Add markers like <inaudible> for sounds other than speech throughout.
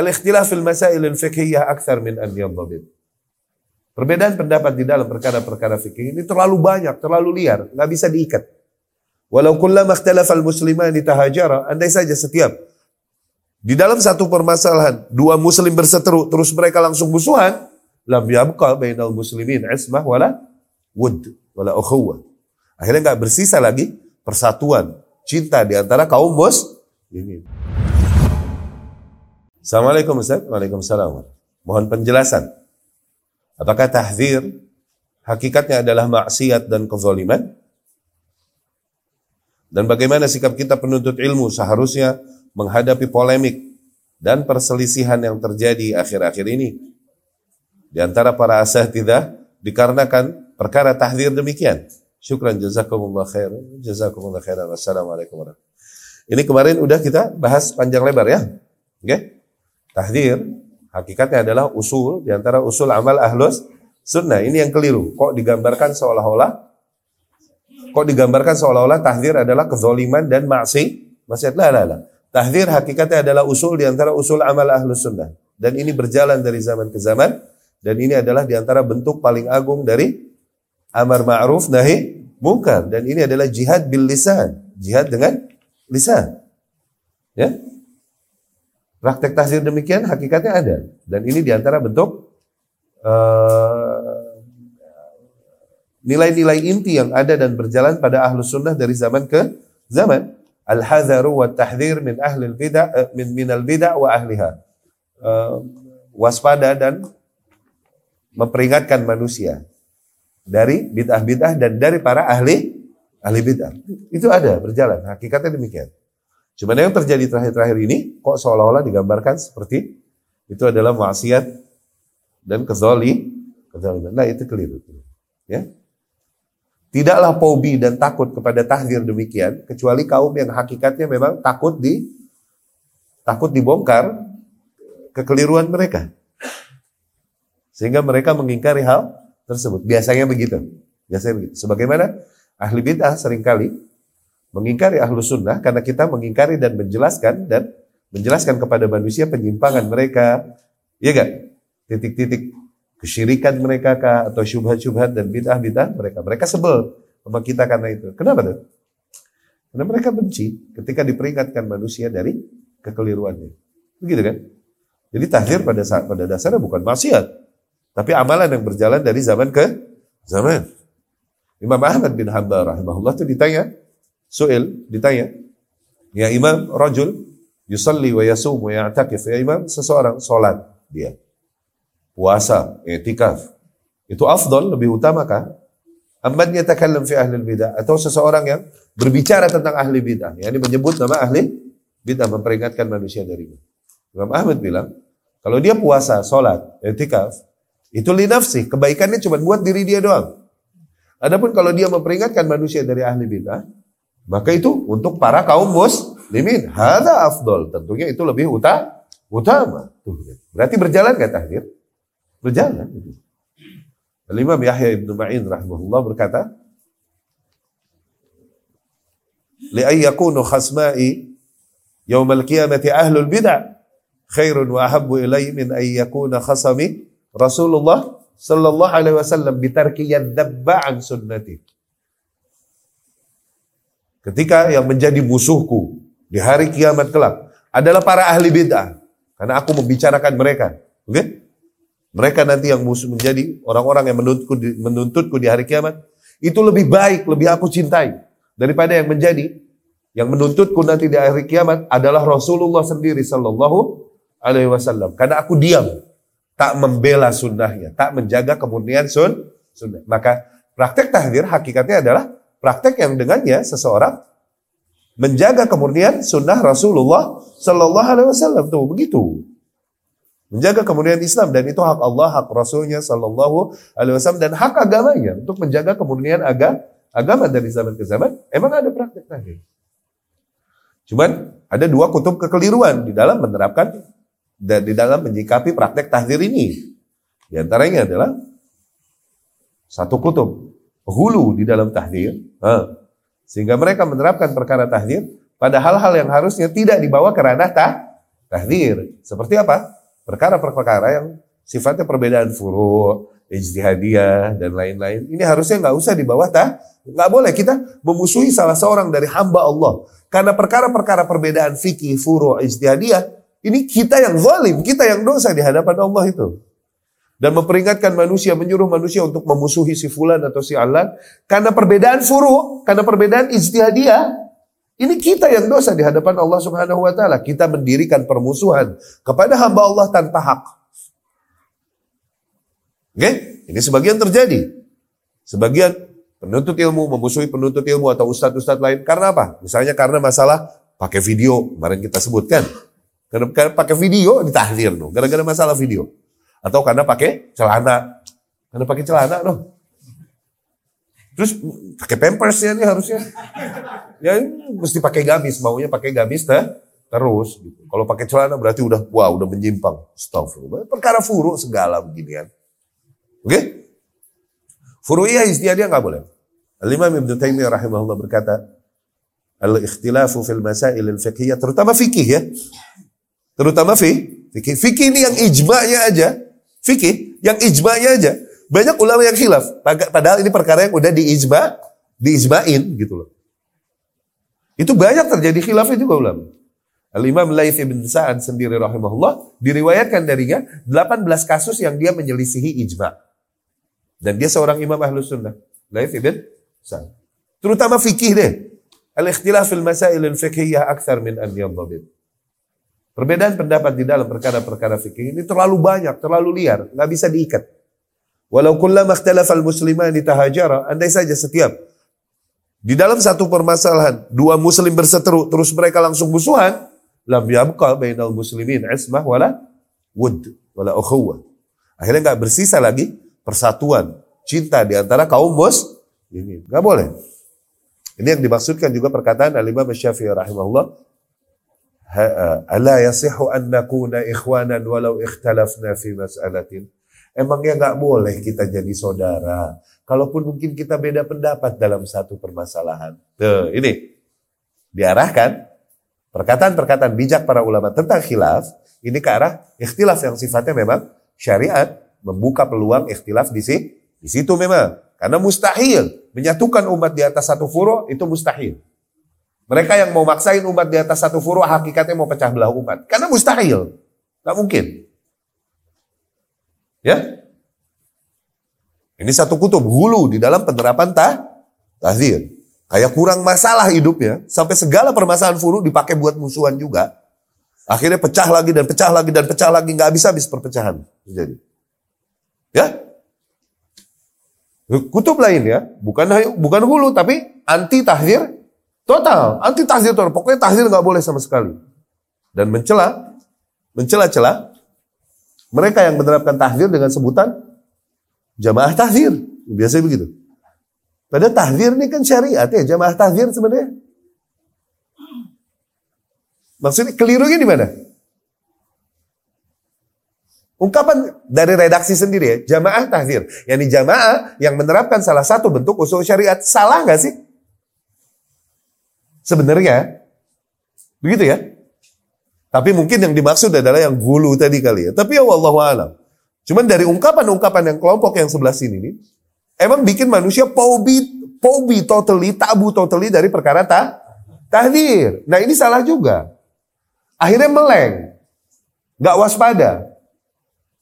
Al-ikhtilaf fil masail al-fiqhiyah akthar min an yadhabit. Perbedaan pendapat di dalam perkara-perkara fikih ini terlalu banyak, terlalu liar, nggak bisa diikat. Walau kullama ikhtalafa al-muslimani tahajara, andai saja setiap di dalam satu permasalahan dua muslim berseteru terus mereka langsung musuhan, lam yabqa bainal muslimin ismah wala wud wala ukhuwah. Akhirnya nggak bersisa lagi persatuan, cinta di antara kaum muslimin. Assalamualaikum Ustaz. Waalaikumsalam. Mohon penjelasan. Apakah tahzir hakikatnya adalah maksiat dan kezaliman? Dan bagaimana sikap kita penuntut ilmu seharusnya menghadapi polemik dan perselisihan yang terjadi akhir-akhir ini? Di antara para asatidah dikarenakan perkara tahzir demikian. Syukran jazakumullah khair. Jazakumullah khairan. Wassalamualaikum warahmatullahi Ini kemarin udah kita bahas panjang lebar ya. Oke? Okay? Tahdir hakikatnya adalah usul di antara usul amal ahlus sunnah. Ini yang keliru. Kok digambarkan seolah-olah kok digambarkan seolah-olah tahdir adalah kezoliman dan maksi maksiat lah lah lah. Tahdir hakikatnya adalah usul di antara usul amal ahlus sunnah. Dan ini berjalan dari zaman ke zaman. Dan ini adalah di antara bentuk paling agung dari amar ma'ruf nahi mungkar. Dan ini adalah jihad bil lisan. Jihad dengan lisan. Ya, Praktek tahzir demikian hakikatnya ada. Dan ini di antara bentuk eh, nilai-nilai uh, inti yang ada dan berjalan pada ahlus sunnah dari zaman ke zaman. Al-hadharu wa tahdzir min ahli bidah uh, min minal bidah wa ahliha. Uh, waspada dan memperingatkan manusia dari bid'ah-bid'ah dan dari para ahli ahli bid'ah. Itu ada berjalan. Hakikatnya demikian. Cuma yang terjadi terakhir-terakhir ini kok seolah-olah digambarkan seperti itu adalah maksiat dan kezali, kezaliman. Nah itu keliru. Ya. Tidaklah pobi dan takut kepada tahdir demikian, kecuali kaum yang hakikatnya memang takut di takut dibongkar kekeliruan mereka. Sehingga mereka mengingkari hal tersebut. Biasanya begitu. Biasanya begitu. Sebagaimana ahli bid'ah sering kali mengingkari ahlu sunnah karena kita mengingkari dan menjelaskan dan menjelaskan kepada manusia penyimpangan mereka, ya gak? Titik-titik kesyirikan mereka kah atau syubhat-syubhat dan bid'ah-bid'ah mereka. Mereka sebel sama kita karena itu. Kenapa tuh? Karena mereka benci ketika diperingatkan manusia dari kekeliruannya. Begitu kan? Jadi tahdir pada saat pada dasarnya bukan maksiat, tapi amalan yang berjalan dari zaman ke zaman. Imam Ahmad bin Hanbal rahimahullah itu ditanya, Su'il, ditanya, Ya imam, rajul, yusalli wa yasum wa ya'takif. Ya imam, seseorang sholat dia. Puasa, etikaf. Itu afdol, lebih utamakah? Amman yatakallam fi ahli bidah atau seseorang yang berbicara tentang ahli bidah, yakni menyebut nama ahli bidah memperingatkan manusia darinya. Imam Ahmad bilang, kalau dia puasa, sholat, etikaf, itu li nafsi, kebaikannya cuma buat diri dia doang. Adapun kalau dia memperingatkan manusia dari ahli bidah, maka itu untuk para kaum muslimin. Hada afdol. Tentunya itu lebih utama. utama. Berarti berjalan gak tahdir? Berjalan. Al-Imam Yahya ibn Ma'in rahimahullah berkata, لأن يكونوا خصمائي يوم القيامة أهل البدع خير وأحب إلي من أن يكون خصمي رسول الله صلى الله عليه وسلم بترك الذب عن سنتي Ketika yang menjadi musuhku di hari kiamat kelak adalah para ahli bid'ah. Karena aku membicarakan mereka. Oke? Okay? Mereka nanti yang musuh menjadi orang-orang yang menuntutku di, menuntutku di hari kiamat. Itu lebih baik, lebih aku cintai. Daripada yang menjadi yang menuntutku nanti di hari kiamat adalah Rasulullah sendiri Sallallahu Alaihi Wasallam. Karena aku diam, tak membela sunnahnya, tak menjaga kemurnian sun, sunnah. Maka praktek tahdir hakikatnya adalah Praktek yang dengannya seseorang menjaga kemurnian sunnah Rasulullah Sallallahu Alaihi Wasallam tuh begitu. Menjaga kemurnian Islam dan itu hak Allah, hak Rasulnya Sallallahu Alaihi Wasallam dan hak agamanya untuk menjaga kemurnian agama agama dari zaman ke zaman. Emang ada praktek tadi. Cuman ada dua kutub kekeliruan di dalam menerapkan dan di dalam menyikapi praktek tahdir ini. Di antaranya adalah satu kutub hulu di dalam tahdir, sehingga mereka menerapkan perkara tahdir pada hal-hal yang harusnya tidak dibawa ke ranah tah, tahdir. Seperti apa? Perkara-perkara yang sifatnya perbedaan furu, ijtihadiyah dan lain-lain. Ini harusnya nggak usah di bawah tah, nggak boleh kita memusuhi salah seorang dari hamba Allah. Karena perkara-perkara perbedaan fikih, furu, ijtihadiyah, ini kita yang zalim, kita yang dosa di hadapan Allah itu. Dan memperingatkan manusia, menyuruh manusia untuk memusuhi si fulan atau si alan. Karena perbedaan furu, karena perbedaan ijtihadiyah, ini kita yang dosa di hadapan Allah Subhanahu wa taala. Kita mendirikan permusuhan kepada hamba Allah tanpa hak. Oke? Okay? Ini sebagian terjadi. Sebagian penuntut ilmu memusuhi penuntut ilmu atau ustadz-ustadz lain karena apa? Misalnya karena masalah pakai video, kemarin kita sebutkan. Karena pakai video ditahdir gara-gara masalah video. Atau karena pakai celana. Karena pakai celana dong. Terus pakai pampers ya nih harusnya. Ya mesti pakai gamis, maunya pakai gamis dah terus. Gitu. Kalau pakai celana berarti udah wah udah menyimpang. Astagfirullah. Perkara furu segala beginian. Oke? Okay? Furu'iyah dia nggak boleh. Al-Imam Ibn Taimiyah rahimahullah berkata, Al-ikhtilafu fil masail al-fiqhiyah, terutama fikih ya. Terutama fi, fikih. Fikih ini yang ijma'nya aja. Fikih, yang ijma'nya aja. Banyak ulama yang khilaf. Padahal ini perkara yang udah diijma, diijmain gitu loh. Itu banyak terjadi khilaf juga ulama. Al-Imam Laith ibn Sa'ad sendiri rahimahullah diriwayatkan darinya 18 kasus yang dia menyelisihi ijma. Dan dia seorang imam ahlus sunnah. Laith ibn Sa'ad. Terutama fikih deh. Al-ikhtilaf fil masail al-fiqhiyah akthar min an yadhabit. Perbedaan pendapat di dalam perkara-perkara fikih ini terlalu banyak, terlalu liar, nggak bisa diikat. Walau kullama ikhtalafa al-musliman tahajara, andai saja setiap di dalam satu permasalahan dua muslim berseteru terus mereka langsung musuhan, lam yabqa bainal muslimin ismah wala wud wala ukhuwah. Akhirnya nggak bersisa lagi persatuan, cinta di antara kaum ini Nggak boleh. Ini yang dimaksudkan juga perkataan Al-Imam Syafi'i rahimahullah. Ala yasihu an nakuna ikhwanan walau ikhtalafna fi mas'alatin. Emangnya nggak boleh kita jadi saudara. Kalaupun mungkin kita beda pendapat dalam satu permasalahan. Tuh, ini diarahkan perkataan-perkataan bijak para ulama tentang khilaf ini ke arah ikhtilaf yang sifatnya memang syariat membuka peluang ikhtilaf di situ. Di situ memang karena mustahil menyatukan umat di atas satu furu itu mustahil. Mereka yang mau maksain umat di atas satu furu hakikatnya mau pecah belah umat karena mustahil. Gak mungkin. Ya. Ini satu kutub hulu di dalam penerapan tah tahdir. Kayak kurang masalah hidupnya sampai segala permasalahan furu dipakai buat musuhan juga. Akhirnya pecah lagi dan pecah lagi dan pecah lagi nggak bisa habis perpecahan jadi. Ya. Kutub lain ya, bukan bukan hulu tapi anti tahdir total, anti tahdir total. Pokoknya tahdir nggak boleh sama sekali. Dan mencela, mencela-cela mereka yang menerapkan tahdir dengan sebutan jamaah tahdir. Biasanya begitu. Padahal tahdir ini kan syariat ya, jamaah tahdir sebenarnya. Maksudnya kelirunya di mana? Ungkapan dari redaksi sendiri ya, jamaah tahdir. Yang di jamaah yang menerapkan salah satu bentuk usul syariat. Salah nggak sih? Sebenarnya. Begitu ya? Tapi mungkin yang dimaksud adalah yang gulu tadi kali ya. Tapi ya Allah alam. Cuman dari ungkapan-ungkapan yang kelompok yang sebelah sini nih, emang bikin manusia pobi, pobi totally, tabu totally dari perkara ta, tahdir. Nah ini salah juga. Akhirnya meleng. Gak waspada.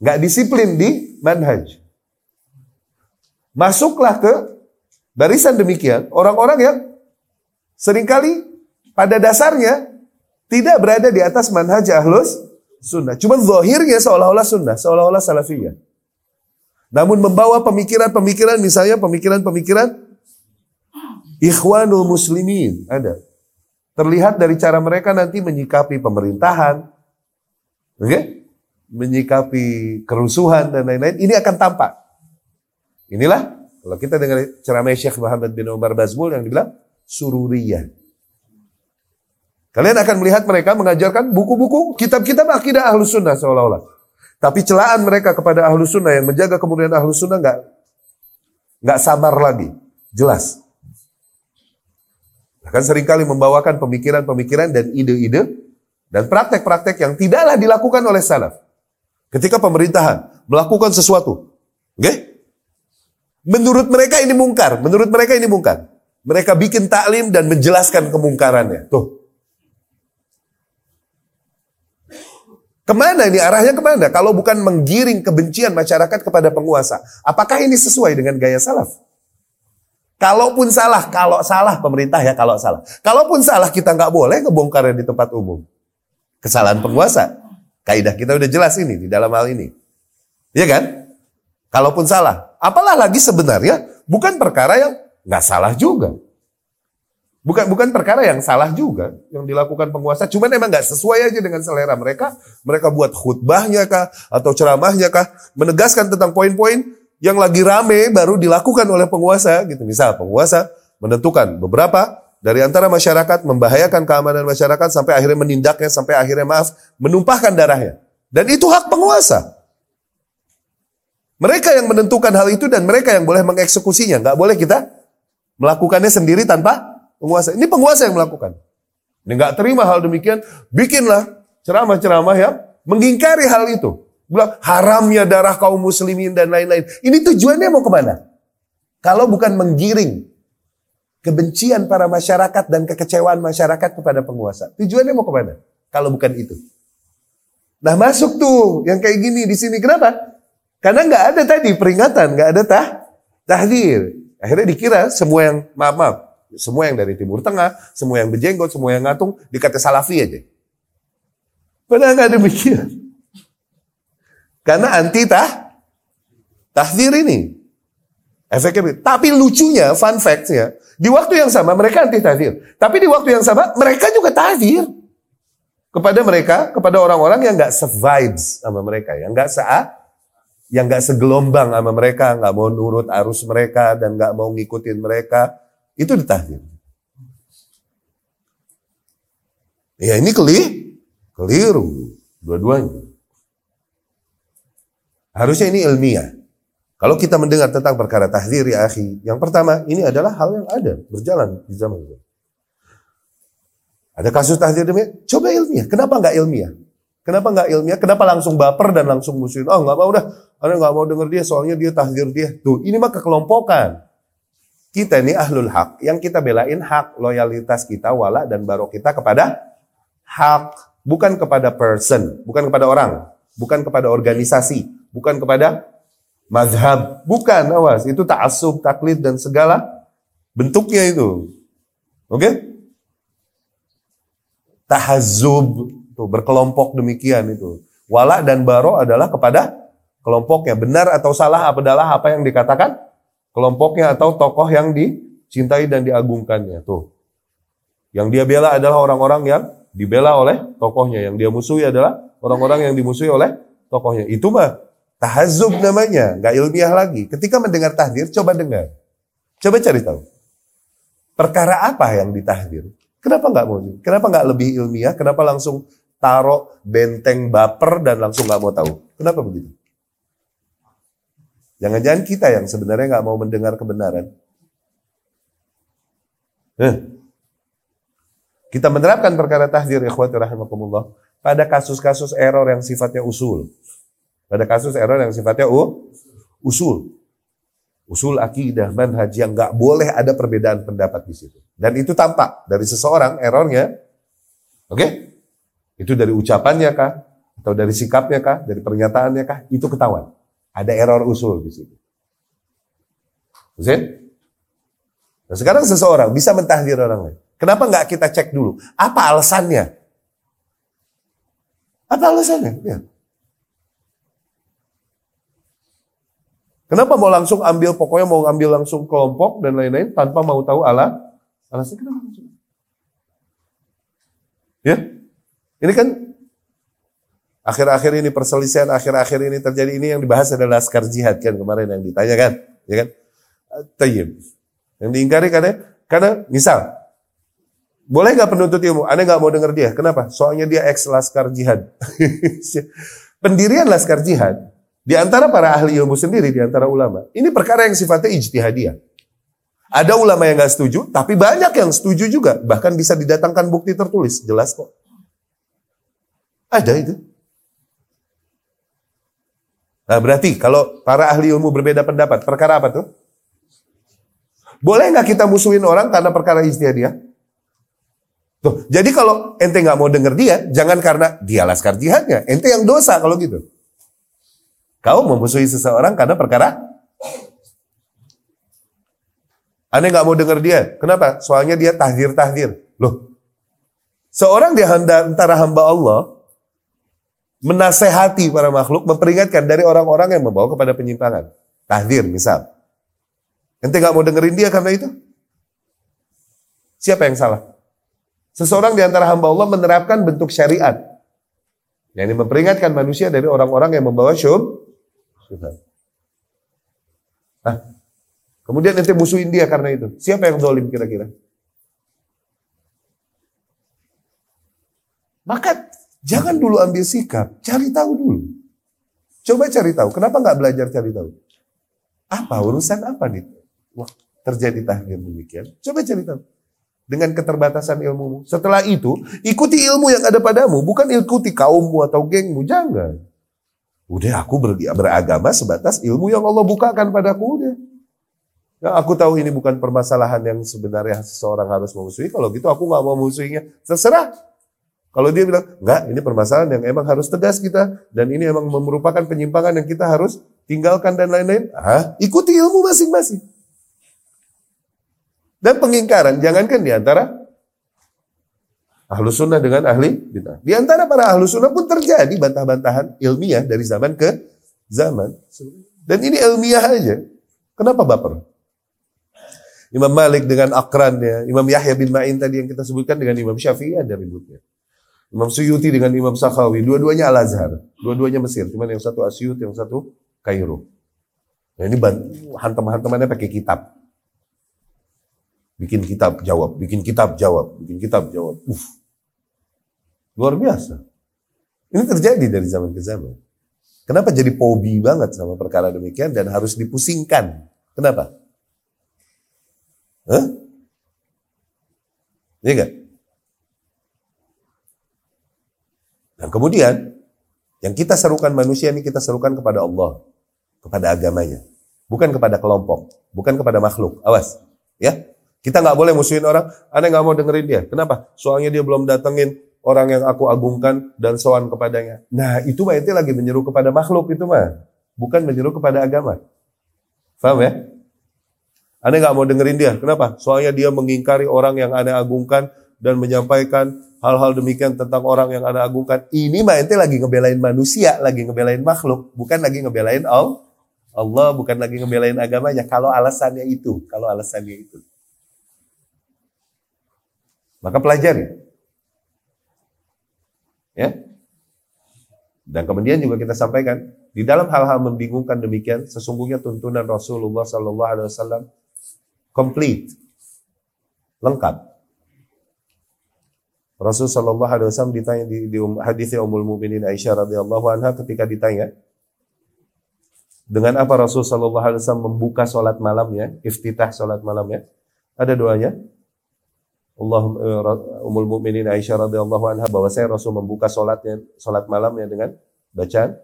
Gak disiplin di manhaj. Masuklah ke barisan demikian orang-orang yang sering kali pada dasarnya tidak berada di atas manhaj ahlus sunnah. Cuma zahirnya seolah-olah sunnah, seolah-olah salafiyah. Namun membawa pemikiran-pemikiran, misalnya pemikiran-pemikiran ikhwanul muslimin. Ada. Terlihat dari cara mereka nanti menyikapi pemerintahan. Oke? Okay? Menyikapi kerusuhan dan lain-lain. Ini akan tampak. Inilah, kalau kita dengar ceramah Syekh Muhammad bin Umar Bazmul yang dibilang sururiyah. Kalian akan melihat mereka mengajarkan buku-buku, kitab-kitab akidah ahlus sunnah seolah-olah. Tapi celaan mereka kepada ahlus sunnah yang menjaga kemudian ahlus sunnah nggak nggak sabar lagi, jelas. Bahkan sering kali membawakan pemikiran-pemikiran dan ide-ide dan praktek-praktek yang tidaklah dilakukan oleh salaf. Ketika pemerintahan melakukan sesuatu, oke? Okay? Menurut mereka ini mungkar, menurut mereka ini mungkar. Mereka bikin taklim dan menjelaskan kemungkarannya. Tuh. Ke mana ini arahnya ke mana? Kalau bukan menggiring kebencian masyarakat kepada penguasa. Apakah ini sesuai dengan gaya salaf? Kalaupun salah, kalau salah pemerintah ya kalau salah. Kalaupun salah kita nggak boleh ngebongkarnya di tempat umum. Kesalahan penguasa. Kaidah kita udah jelas ini di dalam hal ini. Iya kan? Kalaupun salah. Apalah lagi sebenarnya bukan perkara yang nggak salah juga. Bukan bukan perkara yang salah juga yang dilakukan penguasa, cuman emang nggak sesuai aja dengan selera mereka. Mereka buat khutbahnya kah atau ceramahnya kah menegaskan tentang poin-poin yang lagi rame baru dilakukan oleh penguasa gitu. Misal penguasa menentukan beberapa dari antara masyarakat membahayakan keamanan masyarakat sampai akhirnya menindaknya sampai akhirnya maaf menumpahkan darahnya. Dan itu hak penguasa. Mereka yang menentukan hal itu dan mereka yang boleh mengeksekusinya. Nggak boleh kita melakukannya sendiri tanpa Penguasa. Ini penguasa yang melakukan. Ini nggak terima hal demikian, bikinlah ceramah-ceramah yang mengingkari hal itu. Bilang haramnya darah kaum muslimin dan lain-lain. Ini tujuannya mau ke mana? Kalau bukan menggiring kebencian para masyarakat dan kekecewaan masyarakat kepada penguasa. Tujuannya mau ke mana? Kalau bukan itu. Nah masuk tuh yang kayak gini di sini. Kenapa? Karena nggak ada tadi peringatan, nggak ada tah tahdir. Akhirnya dikira semua yang maaf maaf semua yang dari Timur Tengah, semua yang berjenggot, semua yang ngatung, dikata salafi aja. Padahal nggak demikian. Karena anti tah, tahdir ini. Efeknya Tapi lucunya, fun fact ya, di waktu yang sama mereka anti tahdir. Tapi di waktu yang sama mereka juga tahdir. Kepada mereka, kepada orang-orang yang nggak se-vibes sama mereka, yang nggak se yang nggak segelombang sama mereka, nggak mau nurut arus mereka dan nggak mau ngikutin mereka, itu ditahdir. Ya ini keli, keliru dua-duanya. Harusnya ini ilmiah. Kalau kita mendengar tentang perkara tahdir ya akhi, yang pertama ini adalah hal yang ada berjalan di zaman itu. Ada kasus tahdir demi, coba ilmiah. Kenapa nggak ilmiah? Kenapa nggak ilmiah? Kenapa langsung baper dan langsung musuhin? Oh nggak mau dah, anda nggak mau dengar dia soalnya dia tahdir dia. Tuh ini mah kekelompokan. Kita ini ahlul hak. Yang kita belain hak, loyalitas kita, wala dan barok kita kepada hak. Bukan kepada person, bukan kepada orang, bukan kepada organisasi, bukan kepada mazhab. Bukan, awas. Itu ta'asub, taklid, dan segala bentuknya itu. Oke? Okay? Tahazub, tuh, berkelompok demikian itu. Wala dan baro adalah kepada kelompoknya. Benar atau salah adalah apa yang dikatakan kelompoknya atau tokoh yang dicintai dan diagungkannya. Tuh. Yang dia bela adalah orang-orang yang dibela oleh tokohnya. Yang dia musuhi adalah orang-orang yang dimusuhi oleh tokohnya. Itu mah tahazub namanya, nggak ilmiah lagi. Ketika mendengar tahdir, coba dengar. Coba cari tahu. Perkara apa yang ditahdir? Kenapa nggak mau? Kenapa nggak lebih ilmiah? Kenapa langsung taruh benteng baper dan langsung nggak mau tahu? Kenapa begitu? Jangan-jangan kita yang sebenarnya nggak mau mendengar kebenaran. Eh. Kita menerapkan perkara tahdir ikhwati rahimakumullah pada kasus-kasus error yang sifatnya usul. Pada kasus error yang sifatnya u, usul. Usul akidah, manhaj yang nggak boleh ada perbedaan pendapat di situ. Dan itu tampak dari seseorang errornya. Oke? Okay? Itu dari ucapannya kah? Atau dari sikapnya kah? Dari pernyataannya kah? Itu ketahuan. Ada error usul di situ. Nah, sekarang seseorang bisa mentahdir orang lain. Kenapa nggak kita cek dulu? Apa alasannya? Apa alasannya? Ya. Kenapa mau langsung ambil, pokoknya mau ambil langsung kelompok dan lain-lain tanpa mau tahu ala alasannya kenapa? Ya, ini kan akhir-akhir ini perselisihan akhir-akhir ini terjadi ini yang dibahas adalah laskar jihad kan kemarin yang ditanyakan, ya kan? Tayyib. Yang diingkari karena karena misal boleh nggak penuntut ilmu? Anda nggak mau dengar dia. Kenapa? Soalnya dia ex laskar jihad. <laughs> Pendirian laskar jihad di antara para ahli ilmu sendiri, di antara ulama, ini perkara yang sifatnya ijtihadiyah. Ada ulama yang nggak setuju, tapi banyak yang setuju juga. Bahkan bisa didatangkan bukti tertulis, jelas kok. Ada itu. Nah berarti kalau para ahli ilmu berbeda pendapat, perkara apa tuh? Boleh nggak kita musuhin orang karena perkara dia? Tuh, jadi kalau ente nggak mau denger dia, jangan karena dia laskar jihadnya. Ente yang dosa kalau gitu. Kau memusuhi seseorang karena perkara Anda nggak mau denger dia. Kenapa? Soalnya dia tahdir-tahdir. Loh, seorang di antara hamba Allah menasehati para makhluk, memperingatkan dari orang-orang yang membawa kepada penyimpangan. Tahdir misal. Ente nggak mau dengerin dia karena itu? Siapa yang salah? Seseorang di antara hamba Allah menerapkan bentuk syariat. Yang ini memperingatkan manusia dari orang-orang yang membawa syub. Nah, kemudian nanti musuhin dia karena itu. Siapa yang dolim kira-kira? Maka jangan dulu ambil sikap, cari tahu dulu. Coba cari tahu, kenapa nggak belajar cari tahu? Apa urusan apa nih? Wah, terjadi tahdir demikian. Coba cari tahu dengan keterbatasan ilmumu. Setelah itu, ikuti ilmu yang ada padamu, bukan ikuti kaummu atau gengmu, jangan. Udah aku ber beragama sebatas ilmu yang Allah bukakan padaku udah. Ya, aku tahu ini bukan permasalahan yang sebenarnya seseorang harus memusuhi. Kalau gitu aku nggak mau musuhinya. Terserah. Kalau dia bilang, enggak, ini permasalahan yang emang harus tegas kita. Dan ini emang merupakan penyimpangan yang kita harus tinggalkan dan lain-lain. Ah, ikuti ilmu masing-masing. Dan pengingkaran, jangankan di antara ahlu sunnah dengan ahli bid'ah. Di antara para ahlu sunnah pun terjadi bantah-bantahan ilmiah dari zaman ke zaman. Dan ini ilmiah aja. Kenapa baper? Imam Malik dengan akrannya, Imam Yahya bin Ma'in tadi yang kita sebutkan dengan Imam Syafi'i ada ributnya. Imam Suyuti dengan Imam Sakhawi, dua-duanya Al-Azhar, dua-duanya Mesir, cuman yang satu Asyut, yang satu Kairo. Nah ini hantam-hantamannya pakai kitab. Bikin kitab jawab, bikin kitab jawab, bikin kitab jawab. Uf. Luar biasa. Ini terjadi dari zaman ke zaman. Kenapa jadi pobi banget sama perkara demikian dan harus dipusingkan? Kenapa? Hah? Iya gak? Dan kemudian, yang kita serukan manusia ini kita serukan kepada Allah, kepada agamanya. Bukan kepada kelompok, bukan kepada makhluk. Awas, ya. Kita nggak boleh musuhin orang, anda nggak mau dengerin dia. Kenapa? Soalnya dia belum datengin orang yang aku agungkan dan soan kepadanya. Nah itu mah itu lagi menyeru kepada makhluk itu mah. Bukan menyeru kepada agama. Paham ya? Anda nggak mau dengerin dia. Kenapa? Soalnya dia mengingkari orang yang Anda agungkan dan menyampaikan hal-hal demikian tentang orang yang Anda agungkan. Ini mah ente lagi ngebelain manusia, lagi ngebelain makhluk, bukan lagi ngebelain Allah. Allah bukan lagi ngebelain agamanya. Kalau alasannya itu, kalau alasannya itu. Maka pelajari. Ya. Dan kemudian juga kita sampaikan di dalam hal-hal membingungkan demikian sesungguhnya tuntunan Rasulullah Sallallahu Alaihi Wasallam komplit, lengkap. Rasul Sallallahu Alaihi Wasallam ditanya di, di um, hadisnya Ummul Mukminin Aisyah radhiyallahu anha ketika ditanya dengan apa Rasul Sallallahu Alaihi Wasallam membuka sholat malamnya, iftitah sholat malamnya, ada doanya. Allah eh, Ummul Mukminin Aisyah radhiyallahu anha bahwa saya Rasul membuka salatnya salat malamnya dengan bacaan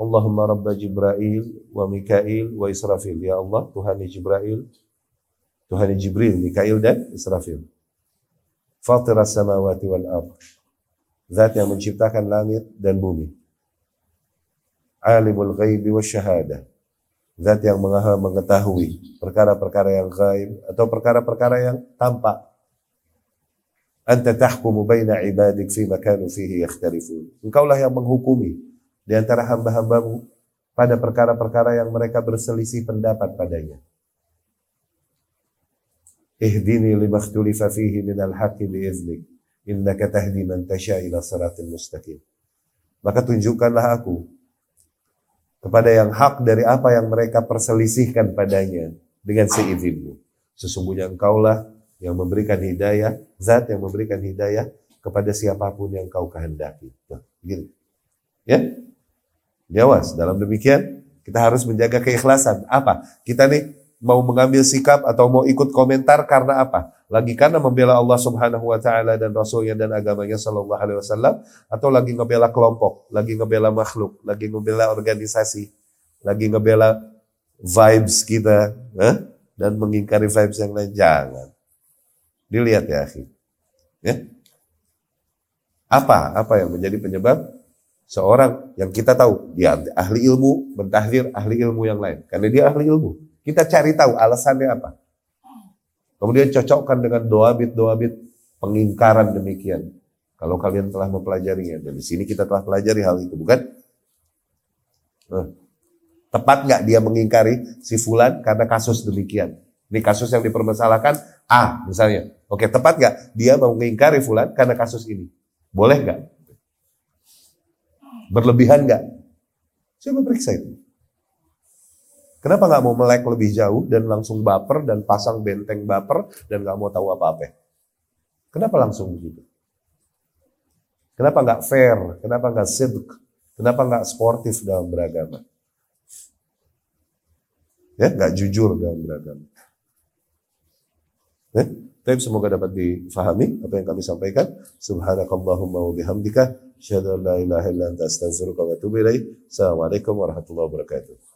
Allahumma rabba Jibril wa Mikail wa Israfil. Ya Allah Tuhan Jibril Tuhan Jibril Mikail dan Israfil Fatiras samawati wal ard Zat yang menciptakan langit dan bumi Alimul ghaibi wa syahadah Zat yang mengetahui perkara-perkara yang gaib atau perkara-perkara yang tampak Anta tahkumu baina ibadik fi makanu fihi yakhtalifun. Engkaulah yang menghukumi di antara hamba-hambamu pada perkara-perkara yang mereka berselisih pendapat padanya. Ihdini lima ikhtulifa fihi minal haqqi biiznik. Innaka tahdi man tasha ila siratil mustaqim. Maka tunjukkanlah aku kepada yang hak dari apa yang mereka perselisihkan padanya dengan seizinmu. Sesungguhnya engkaulah yang memberikan hidayah, zat yang memberikan hidayah kepada siapa pun yang kau kehendaki. Nah, begini. Ya? Jawas, dalam demikian kita harus menjaga keikhlasan. Apa? Kita nih mau mengambil sikap atau mau ikut komentar karena apa? Lagi karena membela Allah Subhanahu wa taala dan rasulnya dan agamanya sallallahu alaihi wasallam atau lagi ngebela kelompok, lagi ngebela makhluk, lagi ngebela organisasi, lagi ngebela vibes kita, eh? dan mengingkari vibes yang lain jangan. Dilihat ya, akhi. Ya. Apa? Apa yang menjadi penyebab seorang yang kita tahu dia ahli ilmu mentahdir ahli ilmu yang lain karena dia ahli ilmu kita cari tahu alasannya apa. Kemudian cocokkan dengan doabit-doabit pengingkaran demikian. Kalau kalian telah mempelajarinya dan di sini kita telah pelajari hal itu bukan? Nah, tepat nggak dia mengingkari si fulan karena kasus demikian? Ini kasus yang dipermasalahkan A misalnya. Oke tepat nggak dia mau mengingkari fulan karena kasus ini? Boleh nggak? Berlebihan nggak? Coba periksa itu. Kenapa nggak mau melek lebih jauh dan langsung baper dan pasang benteng baper dan nggak mau tahu apa-apa? Kenapa langsung begitu? Kenapa nggak fair? Kenapa nggak sidq? Kenapa nggak sportif dalam beragama? Ya, nggak jujur dalam beragama. Ya? Tapi semoga dapat difahami apa yang kami sampaikan. Subhanakallahumma wa bihamdika. Asyhadu an la ilaha illa anta astaghfiruka wa atubu ilaik. Assalamualaikum warahmatullahi wabarakatuh.